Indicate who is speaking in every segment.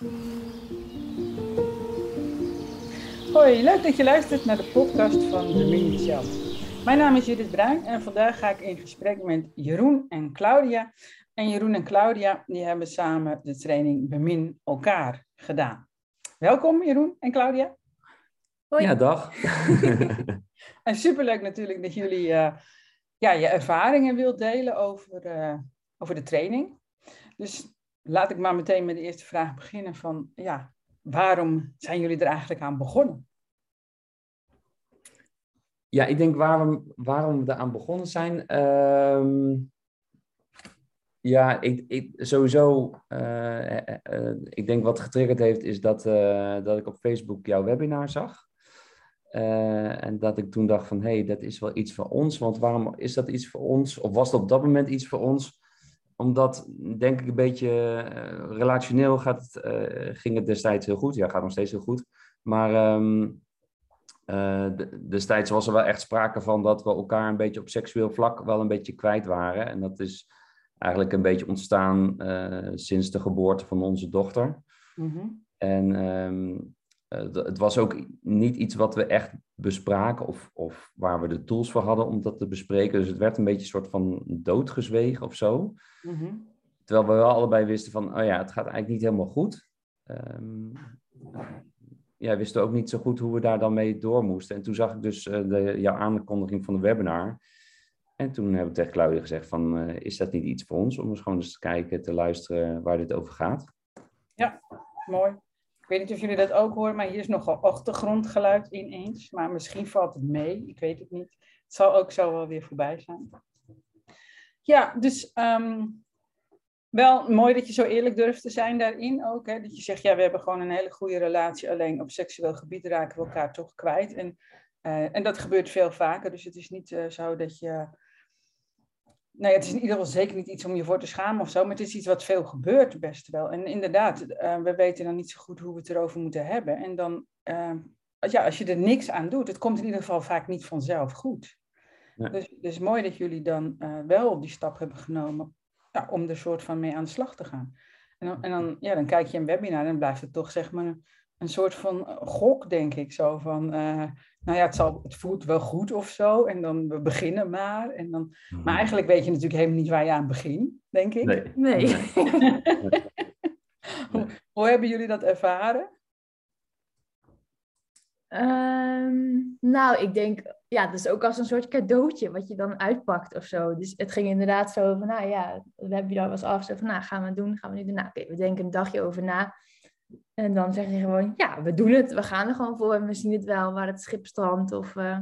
Speaker 1: Hoi, leuk dat je luistert naar de podcast van de Mini Show. Mijn naam is Judith Bruin en vandaag ga ik in gesprek met Jeroen en Claudia. En Jeroen en Claudia die hebben samen de training Bemin elkaar gedaan. Welkom Jeroen en Claudia.
Speaker 2: Hoi. Ja, dag.
Speaker 1: en superleuk natuurlijk dat jullie uh, ja, je ervaringen wilt delen over, uh, over de training. Dus laat ik maar meteen met de eerste vraag beginnen van, ja, waarom zijn jullie er eigenlijk aan begonnen?
Speaker 2: Ja, ik denk waarom, waarom we eraan begonnen zijn. Ehm, ja, ik, ik sowieso, uh, uh, ik denk wat getriggerd heeft, is dat, dat ik op Facebook jouw webinar zag. en dat ik toen dacht van, hé, hey, dat is wel iets voor ons. Want waarom is dat iets voor ons? Of was het op dat moment iets voor ons? Omdat, denk ik, een beetje relationeel gaat, ging het destijds heel goed. Ja, gaat nog steeds heel goed. Maar um, destijds was er wel echt sprake van dat we elkaar een beetje op seksueel vlak wel een beetje kwijt waren. En dat is eigenlijk een beetje ontstaan uh, sinds de geboorte van onze dochter. Mm-hmm. En um, het was ook niet iets wat we echt bespraken of, of waar we de tools voor hadden om dat te bespreken. Dus het werd een beetje een soort van doodgezwegen of zo. Mm-hmm. Terwijl we wel allebei wisten van, oh ja, het gaat eigenlijk niet helemaal goed. Um, ja, wisten ook niet zo goed hoe we daar dan mee door moesten. En toen zag ik dus uh, de, jouw aankondiging van de webinar. En toen heb ik tegen Claudia gezegd van, uh, is dat niet iets voor ons? Om eens gewoon eens te kijken, te luisteren waar dit over gaat.
Speaker 1: Ja, mooi. Ik weet niet of jullie dat ook horen, maar hier is nogal achtergrondgeluid ineens. Maar misschien valt het mee, ik weet het niet. Het zal ook zo wel weer voorbij zijn. Ja, dus um, wel mooi dat je zo eerlijk durft te zijn daarin ook. Hè? Dat je zegt, ja, we hebben gewoon een hele goede relatie. Alleen op seksueel gebied raken we elkaar toch kwijt. En, uh, en dat gebeurt veel vaker. Dus het is niet uh, zo dat je nee, het is in ieder geval zeker niet iets om je voor te schamen of zo, maar het is iets wat veel gebeurt best wel. En inderdaad, uh, we weten dan niet zo goed hoe we het erover moeten hebben. En dan, uh, ja, als je er niks aan doet, het komt in ieder geval vaak niet vanzelf goed. Dus, dus mooi dat jullie dan uh, wel die stap hebben genomen ja, om er soort van mee aan de slag te gaan. En dan, en dan, ja, dan kijk je een webinar en dan blijft het toch zeg maar een, soort van gok, denk ik. Zo van, uh, nou ja, het, zal, het voelt wel goed of zo. En dan we beginnen maar. En dan, hmm. Maar eigenlijk weet je natuurlijk helemaal niet waar je aan begint, denk ik.
Speaker 2: Nee.
Speaker 1: nee. hoe, hoe, hebben jullie dat ervaren?
Speaker 3: Um, nou, ik denk, ja, dat is ook als een soort cadeautje wat je dan uitpakt of zo. Dus het ging inderdaad zo van, nou ja, we hebben daar was af. Zo van, nou, gaan we het doen? Gaan we nu doen? Nou, oké, we denken een dagje over na. En dan zeg je gewoon, ja, we doen het. We gaan er gewoon voor en we zien het wel waar het schip strandt. Of uh,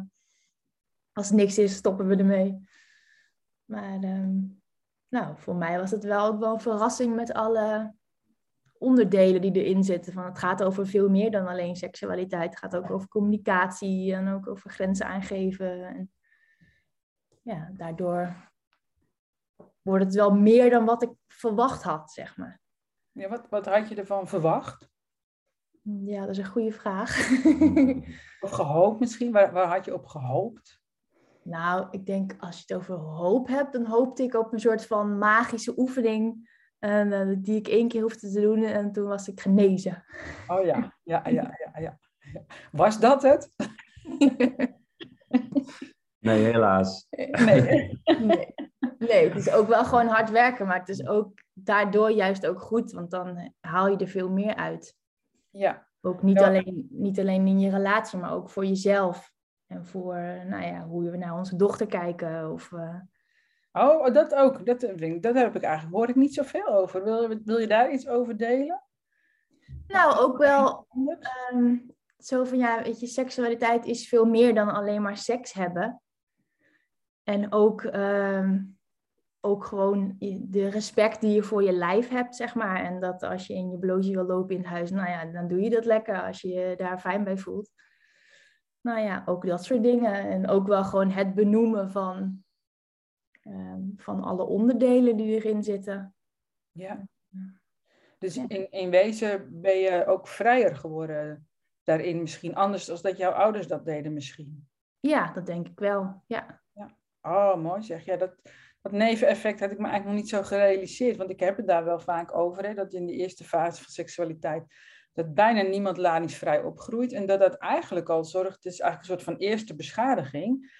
Speaker 3: als niks is, stoppen we ermee. Maar um, nou, voor mij was het wel ook wel een verrassing met alle onderdelen die erin zitten. Van het gaat over veel meer dan alleen seksualiteit. Het gaat ook over communicatie en ook over grenzen aangeven. En ja, daardoor wordt het wel meer dan wat ik verwacht had, zeg maar.
Speaker 1: Ja, wat, wat had je ervan verwacht?
Speaker 3: Ja, dat is een goede vraag.
Speaker 1: of gehoopt misschien? Waar, waar had je op gehoopt?
Speaker 3: Nou, ik denk als je het over hoop hebt, dan hoopte ik op een soort van magische oefening. En, uh, die ik één keer hoefde te doen en toen was ik genezen.
Speaker 1: Oh ja, ja, ja, ja. ja. Was dat het?
Speaker 2: nee, helaas.
Speaker 3: Nee. nee. Nee, het is ook wel gewoon hard werken, maar het is ook daardoor juist ook goed, want dan haal je er veel meer uit.
Speaker 1: Ja.
Speaker 3: Ook niet, alleen, niet alleen in je relatie, maar ook voor jezelf. En voor nou ja, hoe we naar onze dochter kijken. Of, uh...
Speaker 1: Oh, dat ook. Dat, dat heb ik eigenlijk, hoor ik niet zoveel over. Wil, wil je daar iets over delen?
Speaker 3: Nou, ook wel um, zo van ja, weet je, seksualiteit is veel meer dan alleen maar seks hebben. En ook um, ook gewoon de respect die je voor je lijf hebt, zeg maar. En dat als je in je blootje wil lopen in het huis, nou ja, dan doe je dat lekker als je je daar fijn bij voelt. Nou ja, ook dat soort dingen. En ook wel gewoon het benoemen van, um, van alle onderdelen die erin zitten.
Speaker 1: Ja. Dus in, in wezen ben je ook vrijer geworden daarin misschien, anders dan dat jouw ouders dat deden misschien.
Speaker 3: Ja, dat denk ik wel, ja.
Speaker 1: ja. Oh, mooi zeg. Ja, dat, neveneffect had ik me eigenlijk nog niet zo gerealiseerd. Want ik heb het daar wel vaak over. Hè, dat in de eerste fase van seksualiteit. dat bijna niemand ladingsvrij opgroeit. En dat dat eigenlijk al zorgt. Het is eigenlijk een soort van eerste beschadiging.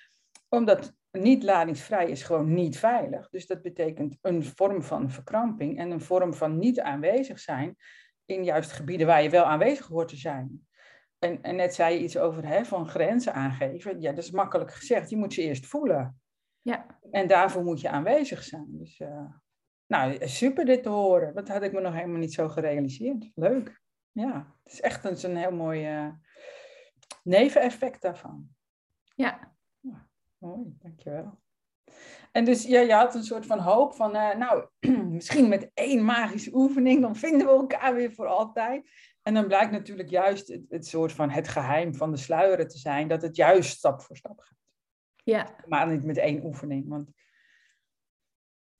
Speaker 1: Omdat niet ladingsvrij is gewoon niet veilig. Dus dat betekent een vorm van verkramping. En een vorm van niet aanwezig zijn. in juist gebieden waar je wel aanwezig hoort te zijn. En, en net zei je iets over hè, van grenzen aangeven. Ja, dat is makkelijk gezegd. Je moet ze eerst voelen. Ja. En daarvoor moet je aanwezig zijn. Dus uh, nou, super dit te horen. Dat had ik me nog helemaal niet zo gerealiseerd. Leuk. Ja, het is echt een, een heel mooi uh, neveneffect daarvan.
Speaker 3: Ja.
Speaker 1: ja. Mooi, dankjewel. En dus ja, je had een soort van hoop van, uh, nou, misschien met één magische oefening, dan vinden we elkaar weer voor altijd. En dan blijkt natuurlijk juist het, het soort van het geheim van de sluieren te zijn, dat het juist stap voor stap gaat.
Speaker 3: Ja.
Speaker 1: Maar niet met één oefening, want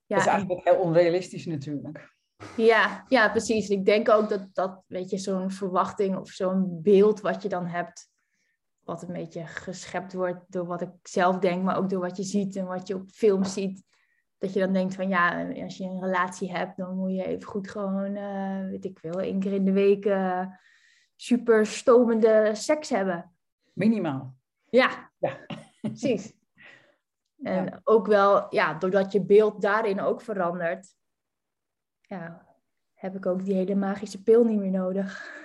Speaker 1: ja, dat is eigenlijk heel onrealistisch natuurlijk.
Speaker 3: Ja, ja, precies. Ik denk ook dat dat, weet je, zo'n verwachting of zo'n beeld wat je dan hebt, wat een beetje geschept wordt door wat ik zelf denk, maar ook door wat je ziet en wat je op films ziet. Dat je dan denkt van ja, als je een relatie hebt, dan moet je even goed gewoon, uh, weet ik veel, één keer in de week uh, super stomende seks hebben.
Speaker 1: Minimaal.
Speaker 3: Ja, ja. precies. En ook wel, ja, doordat je beeld daarin ook verandert, ja, heb ik ook die hele magische pil niet meer nodig.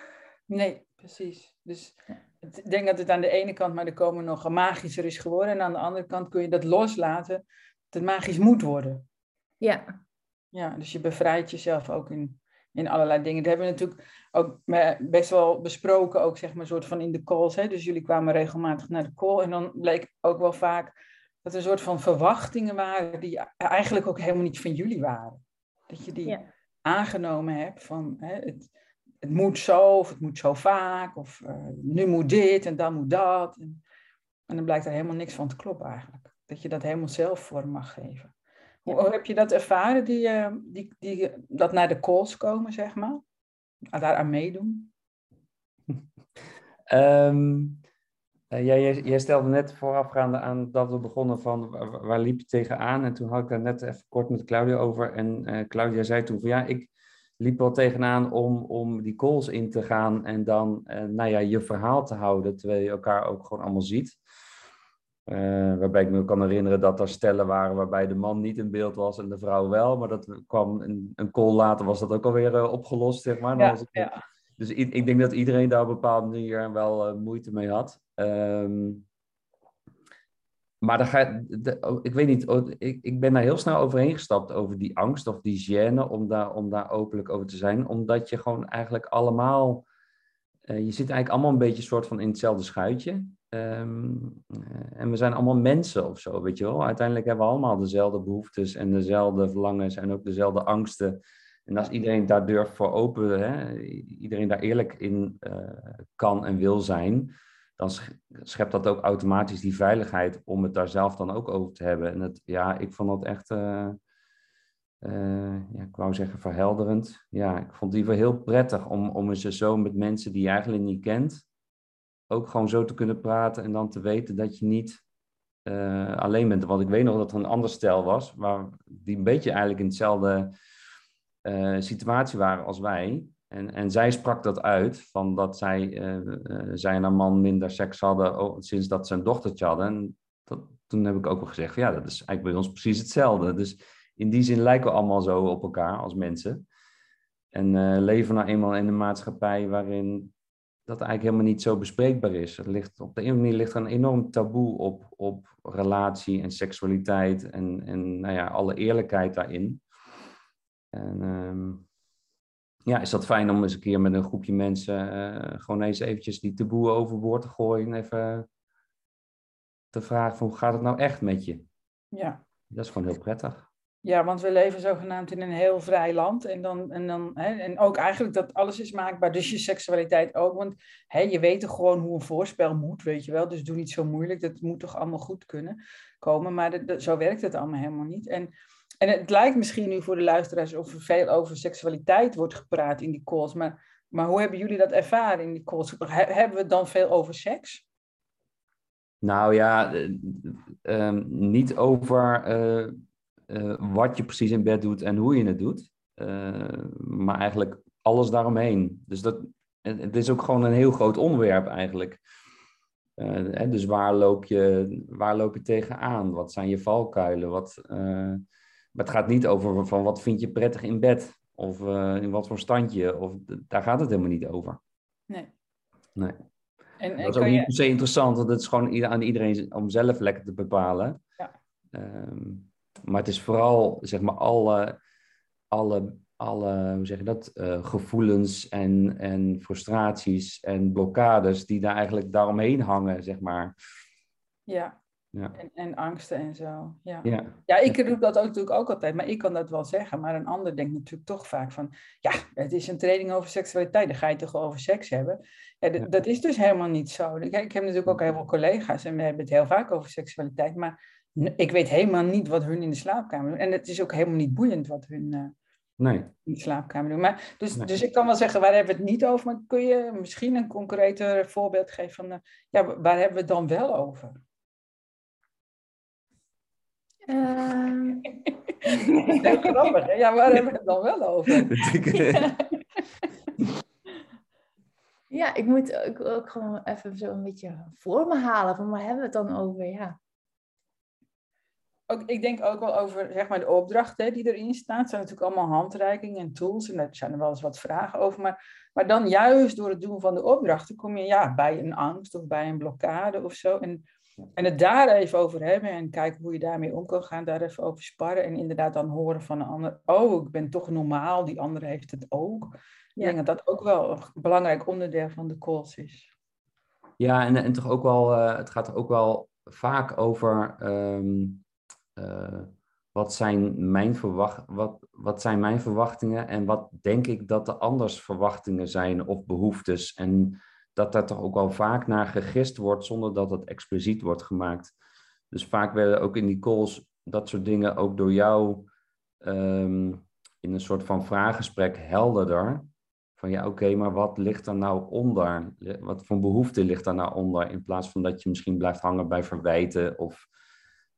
Speaker 1: Nee, precies. Dus ik denk dat het aan de ene kant maar er komen nog magischer is geworden. En aan de andere kant kun je dat loslaten, dat het magisch moet worden.
Speaker 3: Ja.
Speaker 1: Ja, dus je bevrijdt jezelf ook in, in allerlei dingen. Dat hebben we natuurlijk ook best wel besproken, ook zeg maar, soort van in de calls. Hè? Dus jullie kwamen regelmatig naar de call en dan bleek ook wel vaak dat er een soort van verwachtingen waren die eigenlijk ook helemaal niet van jullie waren. Dat je die aangenomen hebt van hè, het, het moet zo of het moet zo vaak of uh, nu moet dit en dan moet dat. En, en, dan blijkt er helemaal niks van te kloppen eigenlijk. Dat je dat helemaal zelf vorm mag geven. Hoe, heb je dat ervaren, die, uh, die, die, dat naar de calls komen, zeg maar? Daaraan meedoen?
Speaker 2: Um, Uh, jij, jij, stelde net voorafgaande aan dat we begonnen van waar, waar, liep je tegenaan? En toen had ik daar net even kort met Claudia over. En uh, Claudia zei toen van ja, ik liep wel tegenaan om, om die calls in te gaan en dan uh, nou ja, je verhaal te houden, terwijl je elkaar ook gewoon allemaal ziet. waarbij ik me kan herinneren dat er stellen waren waarbij de man niet in beeld was en de vrouw wel. Maar dat kwam een, een call later, was dat ook alweer opgelost, zeg maar.
Speaker 1: Ja, was ja.
Speaker 2: Dus ik, denk dat iedereen daar op een bepaalde manier wel moeite mee had. Um, maar oh, ik weet niet, oh, ik, ik ben daar heel snel overheen gestapt over die angst of die gêne om daar, om daar openlijk over te zijn. Omdat je gewoon eigenlijk allemaal, uh, je zit eigenlijk allemaal een beetje soort van in hetzelfde schuitje. Um, en we zijn allemaal mensen of zo, weet je wel. Uiteindelijk hebben we allemaal dezelfde behoeftes en dezelfde verlangens en ook dezelfde angsten. En als iedereen daar durft voor open, hè, iedereen daar eerlijk in uh, kan en wil zijn, dan schept dat ook automatisch die veiligheid om het daar zelf dan ook over te hebben. En het, ja, ik vond dat echt, uh, uh, ja, ik wou zeggen verhelderend. Ja, ik vond het in heel prettig om, om eens zo met mensen die je eigenlijk niet kent, ook gewoon zo te kunnen praten en dan te weten dat je niet alleen bent. Want ik weet nog dat er een ander stel was, waar die een beetje eigenlijk in hetzelfde situatie waren als wij. En, en zij sprak dat uit, van dat zij, uh, zij en haar man minder seks hadden sinds dat ze een dochtertje hadden. En toen heb ik ook wel gezegd, ja, dat is eigenlijk bij ons precies hetzelfde. Dus in die zin lijken we allemaal zo op elkaar als mensen. En uh, leven nou eenmaal in een maatschappij waarin dat eigenlijk helemaal niet zo bespreekbaar is. Er ligt, op de een manier ligt er een enorm taboe op, op relatie en seksualiteit en, en nou ja, alle eerlijkheid daarin. En ehm, ja, is dat fijn om eens een keer met een groepje mensen uh, gewoon eens eventjes die taboe overboord te gooien. Even te vragen van hoe gaat het nou echt met je?
Speaker 1: Ja.
Speaker 2: Dat is gewoon heel prettig.
Speaker 1: Ja, want we leven zogenaamd in een heel vrij land. En, dan, en, dan, hè, en ook eigenlijk dat alles is maakbaar, dus je seksualiteit ook. Want hè, je weet toch gewoon hoe een voorspel moet, weet je wel. Dus doe niet zo moeilijk, dat moet toch allemaal goed kunnen komen. Maar zo werkt het allemaal helemaal niet. En en het lijkt misschien nu voor de luisteraars of er veel over seksualiteit wordt gepraat in die calls. Maar, maar hoe hebben jullie dat ervaren in die calls? Hebben we het dan veel over seks?
Speaker 2: Nou ja, uh, niet over uh, wat je precies in bed doet en hoe je het doet. maar eigenlijk alles daaromheen. Dus dat, het is ook gewoon een heel groot onderwerp eigenlijk. Uh, dus waar loop, je, waar loop je tegenaan? Wat zijn je valkuilen? Wat, maar het gaat niet over van wat vind je prettig in bed? Of uh, in wat voor standje? Of, daar gaat het helemaal niet over.
Speaker 1: Nee.
Speaker 2: nee. En, dat is ook niet per se interessant, want het is gewoon aan iedereen om zelf lekker te bepalen.
Speaker 1: Ja.
Speaker 2: Um, maar het is vooral, zeg maar, alle, alle alle hoe zeg je dat, uh, gevoelens en, en frustraties en blokkades die daar eigenlijk daaromheen hangen, zeg maar.
Speaker 1: Ja, ja. En, en angsten en zo. Ja.
Speaker 2: Ja.
Speaker 1: ja, ik roep dat ook, natuurlijk ook altijd, maar ik kan dat wel zeggen. Maar een ander denkt natuurlijk toch vaak van, ja, het is een training over seksualiteit, dan ga je toch over seks hebben. Ja, Dat is dus helemaal niet zo. Ik, ik heb natuurlijk ook heel veel collega's en we hebben het heel vaak over seksualiteit, maar ik weet helemaal niet wat hun in de slaapkamer doen. En het is ook helemaal niet boeiend wat hun... Uh,
Speaker 2: Nee.
Speaker 1: In de slaapkamer doen. Maar, dus, dus ik kan wel zeggen, waar hebben we het niet over? Maar kun je misschien een concreter voorbeeld geven van, uh, ja, waar hebben we het dan wel over?
Speaker 3: Uh...
Speaker 1: Heel grappig, hè? Ja, waar hebben we het dan wel over?
Speaker 3: ja, ik moet ook, ook gewoon even zo een beetje voor me halen. Van waar hebben we het dan over? Ja
Speaker 1: ook, ik denk ook wel over zeg maar, de opdrachten die erin staan. Het zijn natuurlijk allemaal handreikingen en tools. En daar zijn er wel eens wat vragen over. Maar, maar dan juist door het doen van de opdrachten kom je ja, bij een angst of bij een blokkade of zo. En, en het daar even over hebben en kijken hoe je daarmee om kan gaan. Daar even over sparren. En inderdaad dan horen van een ander. Oh, ik ben toch normaal. Die andere heeft het ook. Ik denk dat dat ook wel een belangrijk onderdeel van de calls is.
Speaker 2: Ja, en, en toch ook wel, uh, het gaat ook wel vaak over ehm, uh, wat, zijn mijn verwacht, wat, wat zijn mijn verwachtingen en wat denk ik dat de anders verwachtingen zijn of behoeftes. En dat daar toch ook wel vaak naar gegist wordt zonder dat het expliciet wordt gemaakt. Dus vaak werden ook in die calls dat soort dingen ook door jou um, in een soort van vraaggesprek helderder. Van ja, oké, maar wat ligt er nou onder? Wat voor behoefte ligt er nou onder? In plaats van dat je misschien blijft hangen bij verwijten of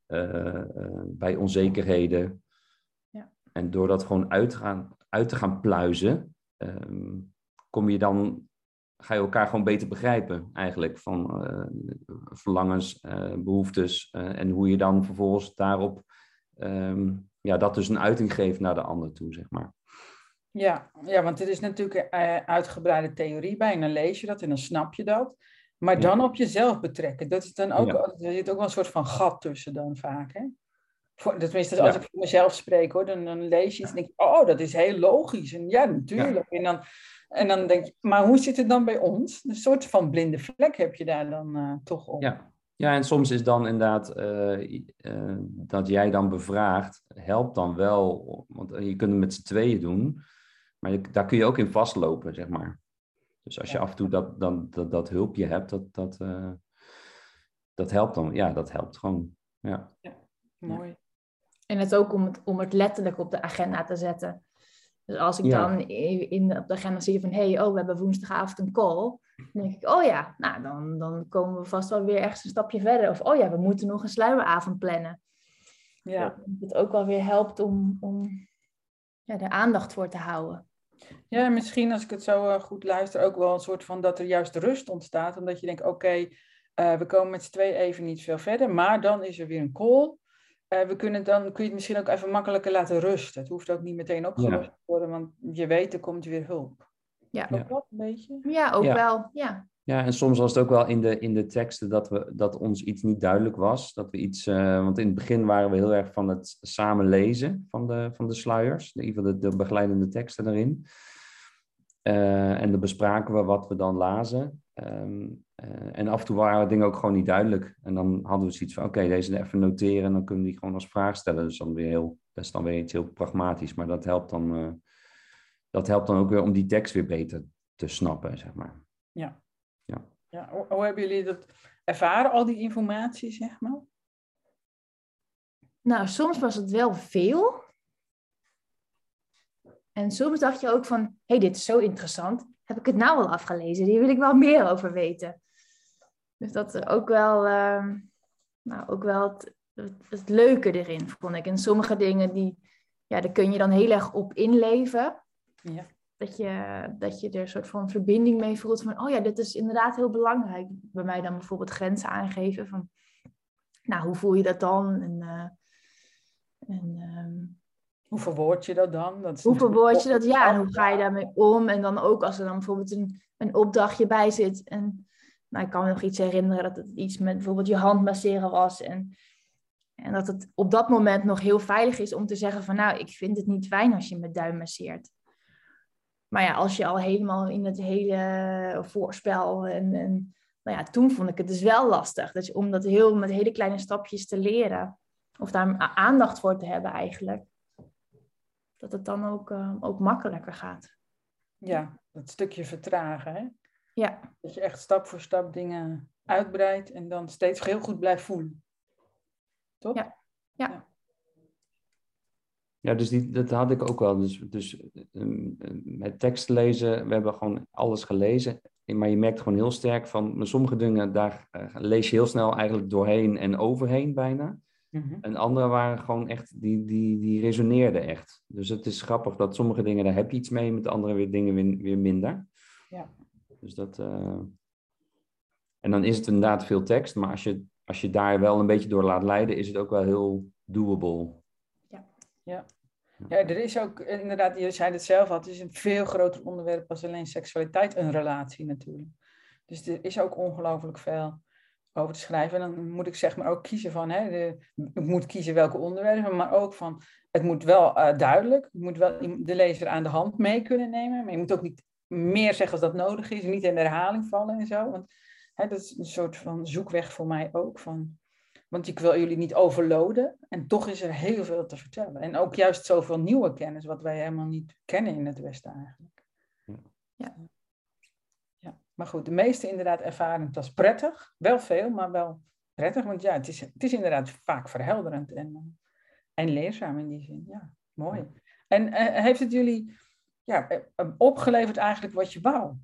Speaker 2: eh, eh, bij onzekerheden.
Speaker 3: Ja.
Speaker 2: En door dat gewoon uit, gaan, uit te gaan pluizen, ehm, kom je dan, ga je elkaar gewoon beter begrijpen eigenlijk. Van uh, verlangens, behoeftes en hoe je dan vervolgens daarop, um, ja, dat dus een uiting geeft naar de ander toe, zeg maar.
Speaker 1: Ja, ja, want er is natuurlijk een uitgebreide theorie bij en dan lees je dat en dan snap je dat. Maar dan op jezelf betrekken. Dat is dan ook, er zit ook wel een soort van gat tussen dan vaak. Hè? Voor, tenminste, als ik voor mezelf spreek hoor, dan, dan lees je iets en denk je, oh, dat is heel logisch. En ja, natuurlijk. En, dan, en dan denk je, maar hoe zit het dan bij ons? Een soort van blinde vlek heb je daar dan uh, toch op.
Speaker 2: Ja. ja, en soms is dan inderdaad uh, uh, dat jij dan bevraagt, helpt dan wel. Want je kunt het met z'n tweeën doen, maar je, daar kun je ook in vastlopen, zeg maar. Dus als je af en toe dat, dan, dat, dat hulpje hebt, dat, dat, dat helpt dan. Ja, dat helpt gewoon. Ja,
Speaker 1: ja mooi.
Speaker 3: En het ook om het, om het letterlijk op de agenda te zetten. Dus als ik ja. dan in, op de agenda zie van, hé, hey, oh, we hebben woensdagavond een call. Dan denk ik, oh ja, nou, dan, dan komen we vast wel weer ergens een stapje verder. Of, oh ja, we moeten nog een sluieravond plannen.
Speaker 1: Ja.
Speaker 3: Dat het ook wel weer helpt om, om ja, er aandacht voor te houden.
Speaker 1: Ja, misschien als ik het zo uh, goed luister, ook wel een soort van dat er juist rust ontstaat. Omdat je denkt, oké, okay, uh, we komen met z'n twee even niet veel verder, maar dan is er weer een call. Uh, we kunnen dan kun je het misschien ook even makkelijker laten rusten. Het hoeft ook niet meteen opgelost ja. te worden, want je weet, er komt weer hulp.
Speaker 3: Ja,
Speaker 1: ook dat een beetje?
Speaker 3: Ja, ook ja. wel. Ja.
Speaker 2: Ja, en soms was het ook wel in de, in de teksten dat, we, dat ons iets niet duidelijk was. Dat we iets, uh, want in het begin waren we heel erg van het samen lezen van de, van de sluiers, in ieder geval de, de begeleidende teksten erin. Uh, en dan bespraken we wat we dan lazen. Um, uh, en af en toe waren dingen ook gewoon niet duidelijk. En dan hadden we zoiets van, oké, okay, deze even noteren en dan kunnen we die gewoon als vraag stellen. Dus dan weer heel, dat is dan weer iets heel pragmatisch, maar dat helpt dan, dat helpt dan ook weer om die tekst weer beter te snappen, zeg maar.
Speaker 1: Ja.
Speaker 2: Ja.
Speaker 1: ja hoe, hoe, hebben jullie dat ervaren, al die informatie, zeg maar?
Speaker 3: Nou, soms was het wel veel. En soms dacht je ook van, hé, hey, dit is zo interessant. Heb ik het nou al afgelezen? Hier wil ik wel meer over weten. Dus dat er ook wel, uh, nou, ook wel het, leuke erin, vond ik. En sommige dingen, die, ja, daar kun je dan heel erg op inleven. Ja. Dat, je, dat je er een soort van verbinding mee voelt. Van, oh ja, dit is inderdaad heel belangrijk. Bij mij dan bijvoorbeeld grenzen aangeven. Van, nou, hoe voel je dat dan? En, uh, en
Speaker 1: ehm, hoe verwoord je dat dan? Dat
Speaker 3: hoe verwoord je dat? Ja, en hoe ga je daarmee om? En dan ook als er dan bijvoorbeeld een, een opdrachtje bij zit. En nou, ik kan me nog iets herinneren dat het iets met bijvoorbeeld je hand masseren was. En, en dat het op dat moment nog heel veilig is om te zeggen van nou, ik vind het niet fijn als je met duim masseert. Maar ja, als je al helemaal in het hele voorspel en, en nou ja, toen vond ik het dus wel lastig. Dat je, om dat heel met hele kleine stapjes te leren. Of daar aandacht voor te hebben eigenlijk. Dat het dan ook, uh, ook makkelijker gaat.
Speaker 1: Ja, dat stukje vertragen. Hè?
Speaker 3: Ja.
Speaker 1: Dat je echt stap voor stap dingen uitbreidt en dan steeds heel goed blijft voelen. Toch?
Speaker 3: Ja. ja.
Speaker 2: ja. dus die, dat had ik ook wel. Dus, dus ehm, met tekst lezen, we hebben gewoon alles gelezen. Maar je merkt gewoon heel sterk van sommige dingen, daar eh, lees je heel snel eigenlijk doorheen en overheen bijna. Mhm. En andere waren gewoon echt, die, die, die resoneerden echt. Dus het is grappig dat sommige dingen, daar heb je iets mee, met andere weer dingen weer, weer minder.
Speaker 1: Ja.
Speaker 2: Dus dat. Uh... En dan is het inderdaad veel tekst, maar als je, als je daar wel een beetje door laat leiden, is het ook wel heel doable.
Speaker 1: Ja. ja. Ja, er is ook inderdaad, je zei het zelf al, het is een veel groter onderwerp als alleen seksualiteit, een relatie natuurlijk. Dus er is ook ongelooflijk veel over te schrijven. En dan moet ik zeg maar ook kiezen van, hè, ik moet kiezen welke onderwerpen, maar ook van, het moet wel uh, duidelijk, je moet wel de lezer aan de hand mee kunnen nemen, maar je moet ook niet meer zeggen als dat nodig is, niet in herhaling vallen en zo. Want hè, dat is een soort van zoekweg voor mij ook. Van, want ik wil jullie niet overloaden en toch is er heel veel te vertellen. En ook juist zoveel nieuwe kennis, wat wij helemaal niet kennen in het Westen eigenlijk. Maar goed, de meeste inderdaad ervaren het als prettig. Wel veel, maar wel prettig. Want ja, het is, het is inderdaad vaak verhelderend en, en leerzaam in die zin. Ja, mooi. En uh, heeft het jullie ja, eh, eh, opgeleverd eigenlijk wat je wou.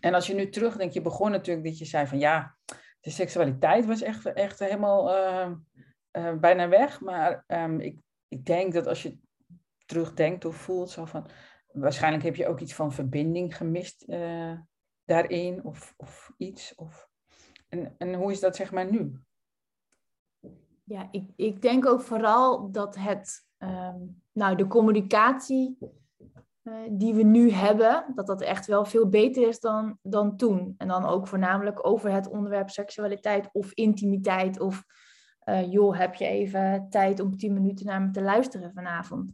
Speaker 1: En als je nu terugdenkt, je begon natuurlijk dat je zei van ja, de seksualiteit was echt, echt helemaal uh, bijna weg. Maar um, ik, ik denk dat als je terugdenkt of voelt, zo van, waarschijnlijk heb je ook iets van verbinding gemist uh, daarin of, of iets. Of, en, en hoe is dat zeg maar nu?
Speaker 3: Ja, ik, ik denk ook vooral dat het, um, nou, de communicatie eh, die we nu hebben, dat dat echt wel veel beter is dan, dan toen. En dan ook voornamelijk over het onderwerp seksualiteit of intimiteit. Of uh, joh, heb je even tijd om tien minuten naar me te luisteren vanavond?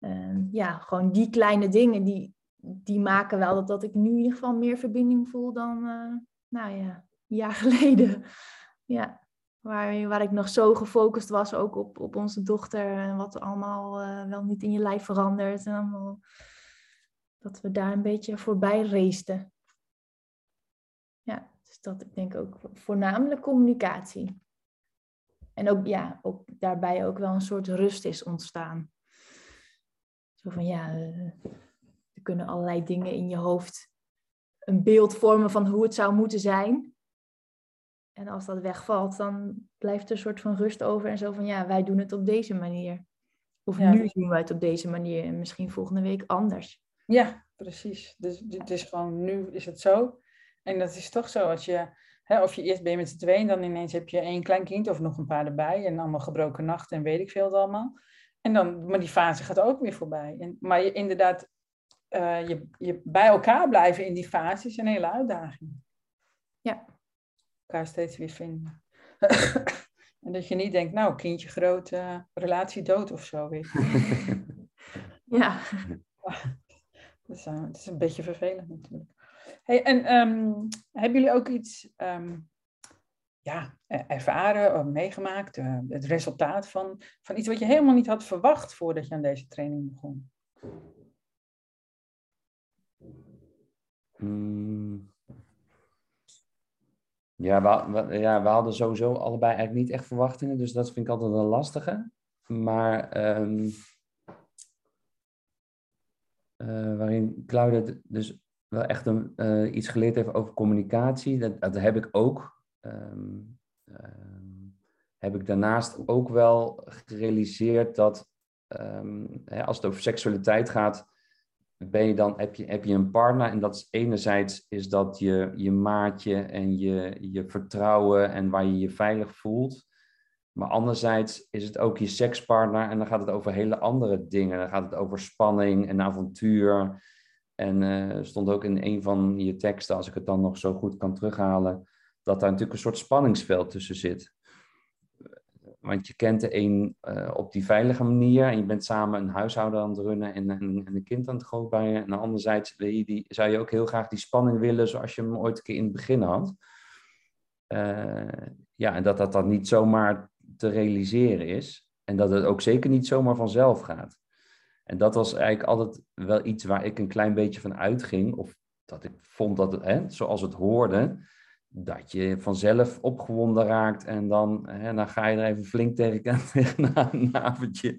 Speaker 3: Uh, ja, gewoon die kleine dingen, die, die maken wel dat, dat ik nu in ieder geval meer verbinding voel dan, uh, nou ja, een jaar geleden. ja. Waar, waar ik nog zo gefocust was ook op, op onze dochter en wat allemaal uh, wel niet in je lijf verandert. En allemaal, dat we daar een beetje voorbij reesten. Ja, dus dat ik denk ook voornamelijk communicatie. En ook, ja, ook daarbij ook wel een soort rust is ontstaan. Zo van ja, uh, er kunnen allerlei dingen in je hoofd een beeld vormen van hoe het zou moeten zijn. En als dat wegvalt, dan blijft er een soort van rust over en zo van ja, wij doen het op deze manier. Of nu doen wij het op deze manier en misschien volgende week anders.
Speaker 1: Ja, precies. Dus het is gewoon, nu is het zo. En dat is toch zo, als je, hè, of je eerst ben je met z'n tweeën, dan ineens heb je één klein kind of nog een paar erbij en allemaal gebroken nachten en weet ik veel allemaal. En dan, maar die fase gaat ook weer voorbij. En, maar je, inderdaad, uh, je, je bij elkaar blijven in die fase is een hele uitdaging.
Speaker 3: Ja
Speaker 1: elkaar steeds weer vinden. en dat je niet denkt, nou, kindje groot, uh, relatie dood of zo. Weet
Speaker 3: je. ja.
Speaker 1: Dus, uh, het is een beetje vervelend natuurlijk. Hey, en um, hebben jullie ook iets um, ja, ervaren of meegemaakt? Uh, het resultaat van, van iets wat je helemaal niet had verwacht voordat je aan deze training begon?
Speaker 2: Mm. Ja we, ja, we hadden sowieso allebei eigenlijk niet echt verwachtingen, dus dat vind ik altijd een lastige. Maar um, uh, waarin Claudia dus wel echt een, uh, iets geleerd heeft over communicatie, dat, dat heb ik ook. Um, um, heb ik daarnaast ook wel gerealiseerd dat ehm, hè, als het over seksualiteit gaat, ben je dan, heb, je, heb je een partner en dat is enerzijds is dat je, je maatje en je, je vertrouwen en waar je je veilig voelt. Maar anderzijds is het ook je sekspartner en dan gaat het over hele andere dingen. Dan gaat het over spanning en avontuur. En uh, stond ook in een van je teksten, als ik het dan nog zo goed kan terughalen, dat daar natuurlijk een soort spanningsveld tussen zit. Want je kent de een uh, op die veilige manier en je bent samen een huishouden aan het runnen en, en, en een kind aan het grootbrengen. En anderzijds je die, zou je ook heel graag die spanning willen zoals je hem ooit een keer in het begin had. Uh, ja, en dat dat dan niet zomaar te realiseren is. En dat het ook zeker niet zomaar vanzelf gaat. En dat was eigenlijk altijd wel iets waar ik een klein beetje van uitging. Of dat ik vond dat hè, zoals het hoorde, dat je vanzelf opgewonden raakt. En dan, hè, dan ga je er even flink tegen, tegenaan een avondje.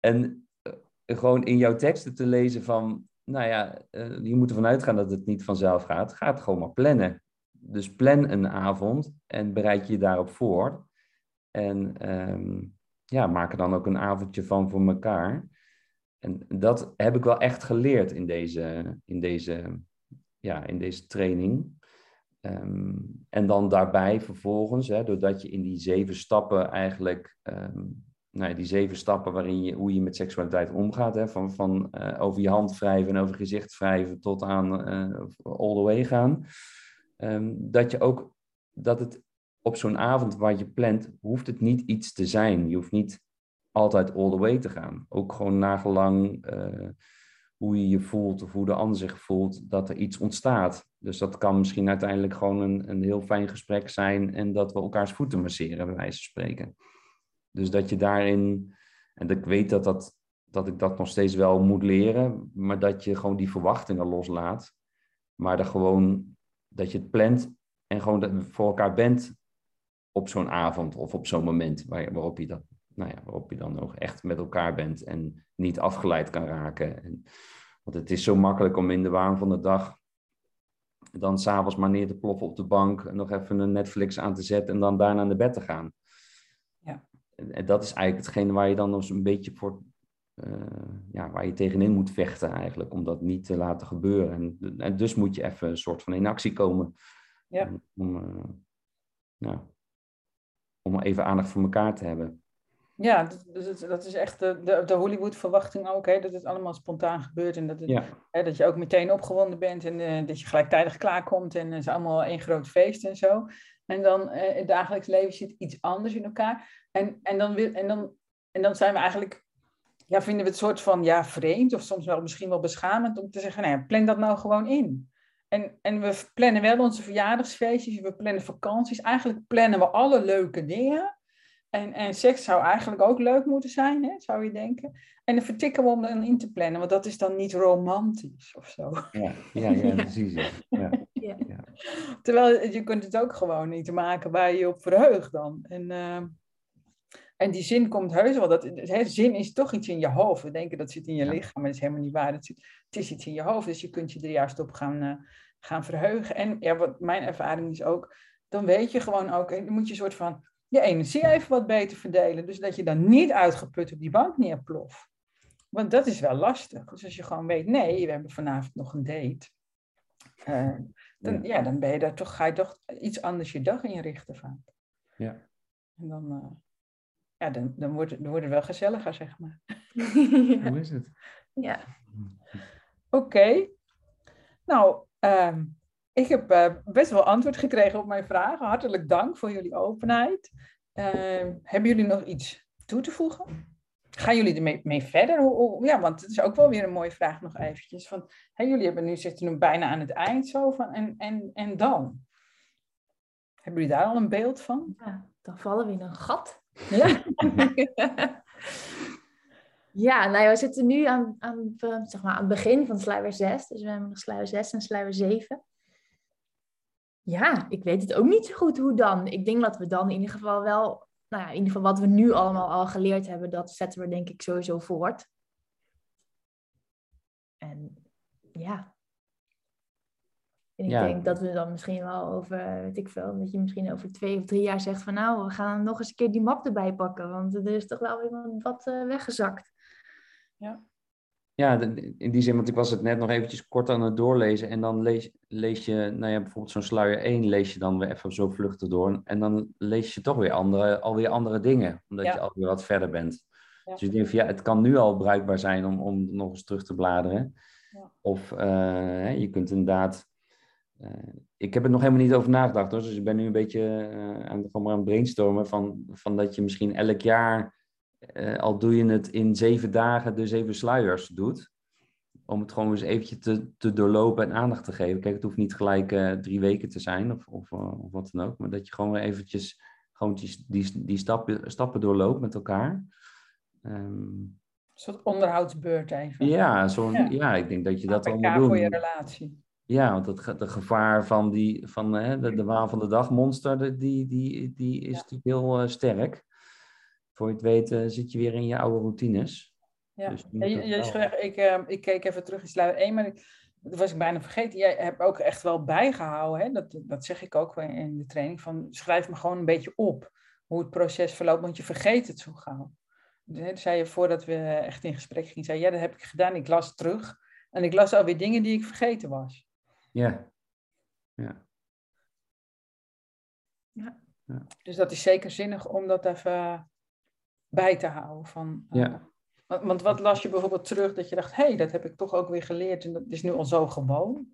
Speaker 2: En uh, gewoon in jouw teksten te lezen van, nou ja, uh, je moet ervan uitgaan dat het niet vanzelf gaat. Ga het gewoon maar plannen. Dus plan een avond en bereid je daarop voor. En um, ja, maak er dan ook een avondje van voor elkaar. En dat heb ik wel echt geleerd in deze, in deze, ja, in deze training. Um, en dan daarbij vervolgens, hè, doordat je in die zeven stappen eigenlijk, um, nou ja, die zeven stappen waarin je, hoe je met seksualiteit omgaat, hè, van, van uh, over je hand wrijven en over je gezicht wrijven tot aan uh, all the way gaan, um, dat je ook, dat het op zo'n avond waar je plant, hoeft het niet iets te zijn. Je hoeft niet altijd all the way te gaan. Ook gewoon nagelang uh, hoe je je voelt of hoe de ander zich voelt, dat er iets ontstaat. Dus dat kan misschien uiteindelijk gewoon een, een heel fijn gesprek zijn en dat we elkaars voeten masseren, bij wijze van spreken. Dus dat je daarin, en ik weet dat, dat, dat ik dat nog steeds wel moet leren, maar dat je gewoon die verwachtingen loslaat. Maar dat gewoon, dat je het plant en gewoon voor elkaar bent op zo'n avond of op zo'n moment waar, waarop, je dat, nou ja, waarop je dan nog echt met elkaar bent en niet afgeleid kan raken. En, want het is zo makkelijk om in de waan van de dag dan s'avonds maar neer te ploffen op de bank en nog even een Netflix aan te zetten en dan daarna naar bed te gaan.
Speaker 1: Ja.
Speaker 2: En, dat is eigenlijk hetgene waar je dan nog een beetje voor, uh, ja, waar je tegenin moet vechten eigenlijk, om dat niet te laten gebeuren. En, en dus moet je even een soort van in actie komen.
Speaker 1: Ja.
Speaker 2: Om, om uh, ja, om even aandacht voor elkaar te hebben.
Speaker 1: Ja, dat, dat is echt de, de, de Hollywood-verwachting ook, hè, dat het allemaal spontaan gebeurt en dat, het,
Speaker 2: ja.
Speaker 1: hè, dat je ook meteen opgewonden bent en uh, dat je gelijktijdig klaarkomt en het is allemaal één groot feest en zo. En dan uh, het dagelijks leven zit iets anders in elkaar. En, en, dan, wil, en, dan, en dan zijn we eigenlijk, ja, vinden we het soort van ja, vreemd of soms wel misschien wel beschamend om te zeggen, nou ja, plan dat nou gewoon in. En, en we plannen wel onze verjaardagsfeestjes, we plannen vakanties. Eigenlijk plannen we alle leuke dingen. En, en seks zou eigenlijk ook leuk moeten zijn, hè, zou je denken. En dan vertikken we om dan in te plannen, want dat is dan niet romantisch of zo.
Speaker 2: Ja, ja, ja precies. Ja.
Speaker 3: Ja.
Speaker 2: Ja.
Speaker 1: Terwijl je kunt het ook gewoon niet maken waar je je op verheugt dan. En, uh, en die zin komt heus wel. Dat, hè, zin is toch iets in je hoofd. We denken dat zit in je lichaam, maar dat is helemaal niet waar. Het, zit, het is iets in je hoofd, dus je kunt je er juist op gaan, uh, gaan verheugen. En ja, wat mijn ervaring is ook, dan weet je gewoon ook, en dan moet je een soort van je energie even wat beter verdelen. Dus dat je dan niet uitgeput op die bank neerploft. Want dat is wel lastig. Dus als je gewoon weet, nee, we hebben vanavond nog een date. Uh, dan, ja. ja. dan ben je daar toch, ga je toch iets anders je dag inrichten vaak.
Speaker 2: Ja.
Speaker 1: En dan, uh, ja, dan, dan, wordt het, dan wordt het wel gezelliger, zeg maar.
Speaker 2: ja. Hoe is het?
Speaker 3: Ja.
Speaker 1: Oké. Okay. Nou, um, ik heb uh, best wel antwoord gekregen op mijn vragen. Hartelijk dank voor jullie openheid. Uh, hebben jullie nog iets toe te voegen? Gaan jullie ermee mee verder? Hoe, hoe, ja, want het is ook wel weer een mooie vraag nog eventjes. Van, jullie hebben nu, zitten nu bijna aan het eind zo van, en, en, en dan? Hebben jullie daar al een beeld van?
Speaker 3: Ja, dan vallen we in een gat.
Speaker 1: Ja.
Speaker 3: Ja, nou ja, we zitten nu aan, aan, zeg maar, aan het begin van sluier 6. Dus we hebben nog sluier 6 en sluier 7. Ja, ik weet het ook niet zo goed hoe dan. Ik denk dat we dan in ieder geval wel, nou ja, in ieder geval wat we nu allemaal al geleerd hebben, dat zetten we denk ik sowieso voort. En ja. En ik denk dat we dan misschien wel over, weet ik veel, dat je misschien over twee of drie jaar zegt van nou, we gaan nog eens een keer die map erbij pakken, want er is toch wel weer wat uh, weggezakt.
Speaker 1: Ja.
Speaker 2: Ja, in die zin, want ik was het net nog eventjes kort aan het doorlezen. En dan lees, lees je, nou ja, bijvoorbeeld zo'n sluier 1 lees je dan weer even zo vluchtig door. En dan lees je toch weer andere, alweer andere dingen, omdat je alweer wat verder bent. Dus ik denk van ja, het kan nu al bruikbaar zijn om, om nog eens terug te bladeren. Ja. Of uh, je kunt inderdaad. Uh, ik heb er nog helemaal niet over nagedacht hoor. Dus ik ben nu een beetje uh, aan, aan het brainstormen van, van dat je misschien elk jaar uh, al doe je het in zeven dagen, de zeven sluiers doet. Om het gewoon eens eventjes te, te doorlopen en aandacht te geven. Kijk, het hoeft niet gelijk uh, drie weken te zijn of, of, uh, of, wat dan ook. Maar dat je gewoon weer eventjes gewoon die, die, die stappen, stappen doorloopt met elkaar. Um,
Speaker 1: een soort onderhoudsbeurt even.
Speaker 2: Ja, zo ja. ja. ik denk dat je dat
Speaker 1: wel
Speaker 2: moet doen.
Speaker 1: voor je relatie.
Speaker 2: Ja, want het, de gevaar van, die, van hè, de, de waan van de dag monster, die, die, die is ja. natuurlijk heel sterk voor je het weet zit je weer in je oude routines.
Speaker 1: Ja, dus je, je, je ik, uh, ik keek even terug in sluier 1, maar ik, dat was ik bijna vergeten. Jij hebt ook echt wel bijgehouden, hè? Dat, dat zeg ik ook in de training, van schrijf me gewoon een beetje op hoe het proces verloopt, want je vergeet het zo gauw. Dat zei je voordat we echt in gesprek gingen, zei ja, dat heb ik gedaan, ik las terug en ik las alweer dingen die ik vergeten was.
Speaker 2: Ja. Ja.
Speaker 1: Ja. ja. Dus dat is zeker zinnig om dat even bij te houden. Van,
Speaker 2: ja.
Speaker 1: Uh, want wat las je bijvoorbeeld terug dat je dacht, hé, hey, dat heb ik toch ook weer geleerd en dat is nu al zo gewoon?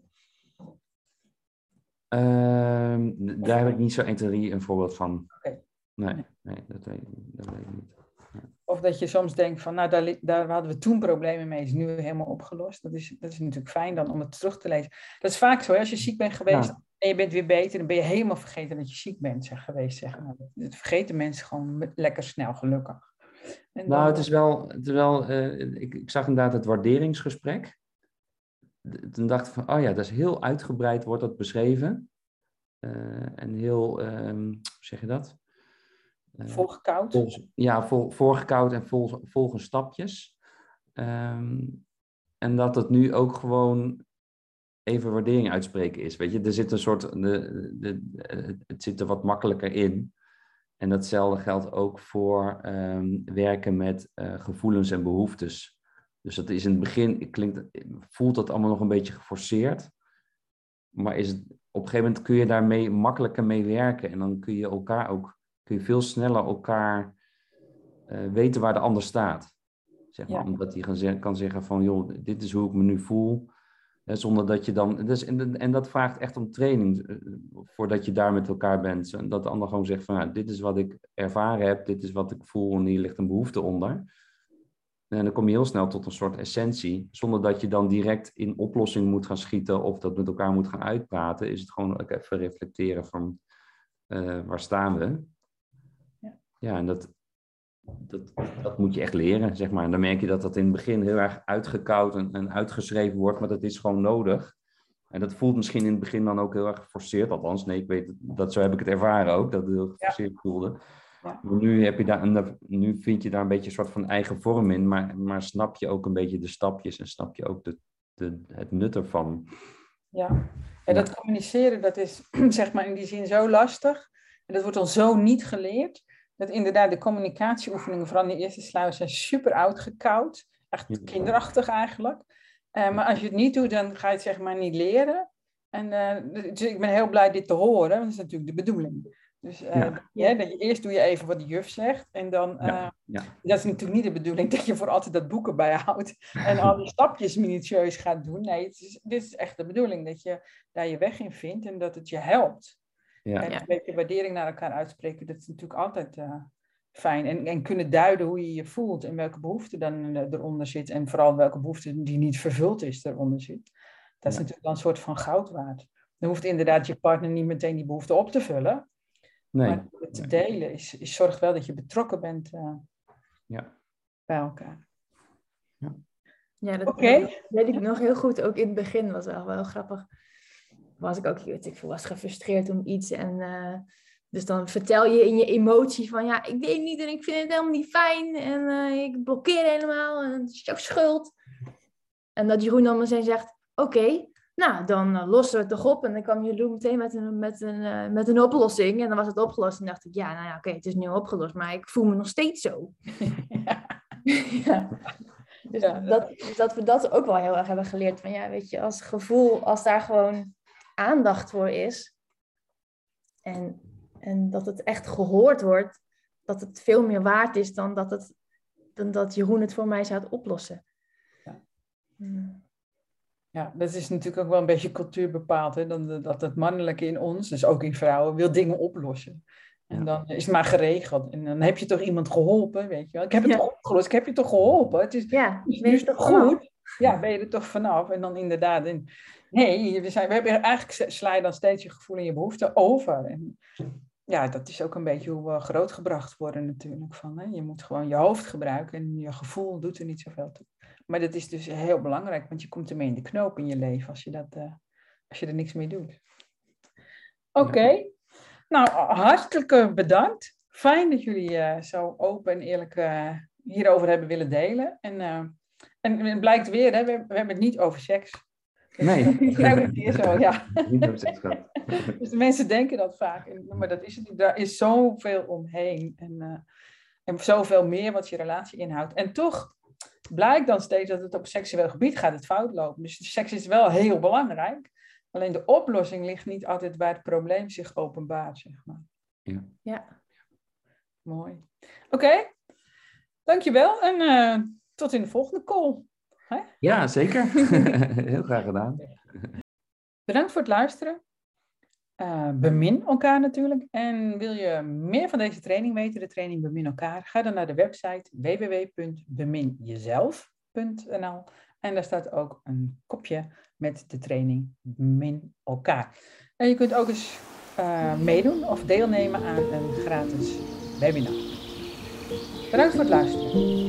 Speaker 2: Uh, daar heb ik niet zo 1, 2, een voorbeeld van.
Speaker 1: Okay.
Speaker 2: Nee, nee dat, weet, dat weet ik niet.
Speaker 1: Ja. Of dat je soms denkt van, nou, daar, daar hadden we toen problemen mee, is nu helemaal opgelost. Dat is, dat is natuurlijk fijn dan om het terug te lezen. Dat is vaak zo, als je ziek bent geweest ja. en je bent weer beter, dan ben je helemaal vergeten dat je ziek bent zeg, geweest. Zeg. Nou, dat vergeten mensen gewoon lekker snel, gelukkig.
Speaker 2: En nou, het is wel, het is wel uh, ik, ik zag inderdaad het waarderingsgesprek. Toen dacht ik van, oh ja, dat is heel uitgebreid, wordt dat beschreven. Uh, en heel, um, hoe zeg je dat?
Speaker 1: Uh,
Speaker 2: ja, vol, voorgekoud en vol, volgens stapjes. Um, en dat het nu ook gewoon even waardering uitspreken is. Weet je, er zit een soort, de, de, het zit er wat makkelijker in. En datzelfde geldt ook voor um, werken met uh, gevoelens en behoeftes. Dus dat is in het begin, klinkt, voelt dat allemaal nog een beetje geforceerd. Maar is het, op een gegeven moment kun je daarmee makkelijker mee werken. En dan kun je elkaar ook, kun je veel sneller elkaar uh, weten waar de ander staat. Zeg maar, ja. Omdat hij kan, kan zeggen van, joh, dit is hoe ik me nu voel. Zonder dat je dan. Dus, en, en dat vraagt echt om training voordat je daar met elkaar bent. En dat de ander gewoon zegt van nou, dit is wat ik ervaren heb, dit is wat ik voel en hier ligt een behoefte onder. En dan kom je heel snel tot een soort essentie. Zonder dat je dan direct in oplossing moet gaan schieten of dat met elkaar moet gaan uitpraten. Is het gewoon ook even reflecteren van uh, waar staan we. Ja, ja en dat, dat, dat moet je echt leren, zeg maar. En dan merk je dat dat in het begin heel erg uitgekoud en, en, uitgeschreven wordt, maar dat is gewoon nodig. En dat voelt misschien in het begin dan ook heel erg geforceerd. Althans, nee, ik weet dat zo heb ik het ervaren ook, dat het heel geforceerd ja. voelde. Ja. Maar nu, heb je daar, nu vind je daar een beetje een soort van eigen vorm in, maar, maar snap je ook een beetje de stapjes en snap je ook de, de, het nut ervan.
Speaker 1: Ja, en dat communiceren, dat is zeg maar in die zin zo lastig. En dat wordt dan zo niet geleerd dat inderdaad de communicatieoefeningen, vooral in de eerste sluier, zijn super oud gekoud. Echt kinderachtig eigenlijk. Uh, maar als je het niet doet, dan ga je het zeg maar niet leren. En uh, dus ik ben heel blij dit te horen, want dat is natuurlijk de bedoeling. Dus uh, ja. Ja, dat je, eerst doe je even wat de juf zegt. En dan, ja. dat is natuurlijk niet de bedoeling dat je voor altijd dat boeken bijhoudt. En al die stapjes minutieus gaat doen. Nee, het is, dit is echt de bedoeling dat je daar je weg in vindt en dat het je helpt. Ja. En een beetje waardering naar elkaar uitspreken, dat is natuurlijk altijd uh, fijn. En, en kunnen duiden hoe je je voelt en welke behoefte dan eronder zit. En vooral welke behoefte die niet vervuld is eronder zit. Dat is ja. natuurlijk dan een soort van goud waard. Dan hoeft inderdaad je partner niet meteen die behoefte op te vullen. Nee. Maar het te delen is, is zorgt wel dat je betrokken bent uh,
Speaker 2: ja.
Speaker 1: bij elkaar.
Speaker 3: Ja, ja dat okay. weet ik nog heel goed. Ook in het begin was wel, wel grappig was ik ook, weet ik was gefrustreerd om iets. En uh, dus dan vertel je in je emotie van, ja, ik weet niet en ik vind het helemaal niet fijn. En uh, ik blokkeer helemaal en het is jouw schuld. En dat Jeroen dan meteen zegt, oké, okay, Nou, dan uh, lossen we het toch op en dan kwam Jeroen meteen met een, met, een, met een oplossing. En dan was het opgelost en dacht ik, ja, nou ja, oké, okay, het is nu opgelost, maar ik voel me nog steeds zo. ja. ja. Dus ja, dat, dat we dat ook wel heel erg hebben geleerd. Van ja, weet je, als gevoel, als daar gewoon aandacht voor is. En, en dat het echt gehoord wordt. Dat het veel meer waard is dan dat, het, dan dat Jeroen het voor mij zou oplossen.
Speaker 1: Ja. Hmm. Ja, dat is natuurlijk ook wel een beetje cultuur bepaald. Hè? Dat het mannelijke in ons, dus ook in vrouwen, wil dingen oplossen. En dan is het maar geregeld. En dan heb je toch iemand geholpen, weet je wel. Ik heb het toch opgelost, ik heb je toch geholpen. Het is,
Speaker 3: ja,
Speaker 1: ben je toch goed? Ja, ben je er toch vanaf? En dan inderdaad, en, nee, we, zijn, we hebben eigenlijk sla je dan steeds je gevoel en je behoefte over. En ja, dat is ook een beetje hoe we grootgebracht worden natuurlijk. Van, hè? Je moet gewoon je hoofd gebruiken en je gevoel doet er niet zoveel toe. Maar dat is dus heel belangrijk, want je komt ermee in de knoop in je leven als je, dat, uh, als je er niks mee doet. Oké. Nou, hartelijk bedankt. Fijn dat jullie uh, zo open en eerlijk uh, hierover hebben willen delen. En, en het blijkt weer, hè, we, we, hebben het niet over seks.
Speaker 2: Nee.
Speaker 1: het hier zo, ja. Niet dus de mensen denken dat vaak, maar dat is het niet. Daar is zoveel omheen en, en zoveel meer wat je relatie inhoudt. En toch blijkt dan steeds dat het op seksueel gebied gaat het fout lopen. Dus seks is wel heel belangrijk. Alleen de oplossing ligt niet altijd bij het probleem zich openbaart, zeg maar.
Speaker 2: Ja.
Speaker 3: ja.
Speaker 1: Mooi. Oké, okay. dankjewel en uh, tot in de volgende call. Hè?
Speaker 2: Ja, zeker. Heel graag gedaan.
Speaker 1: Bedankt voor het luisteren. Uh, bemin elkaar natuurlijk. En wil je meer van deze training weten, de training Bemin elkaar, ga dan naar de website www.beminjezelf.nl en daar staat ook een kopje met de training Min elkaar. En je kunt ook eens uh, meedoen of deelnemen aan een gratis webinar. Bedankt voor het luisteren.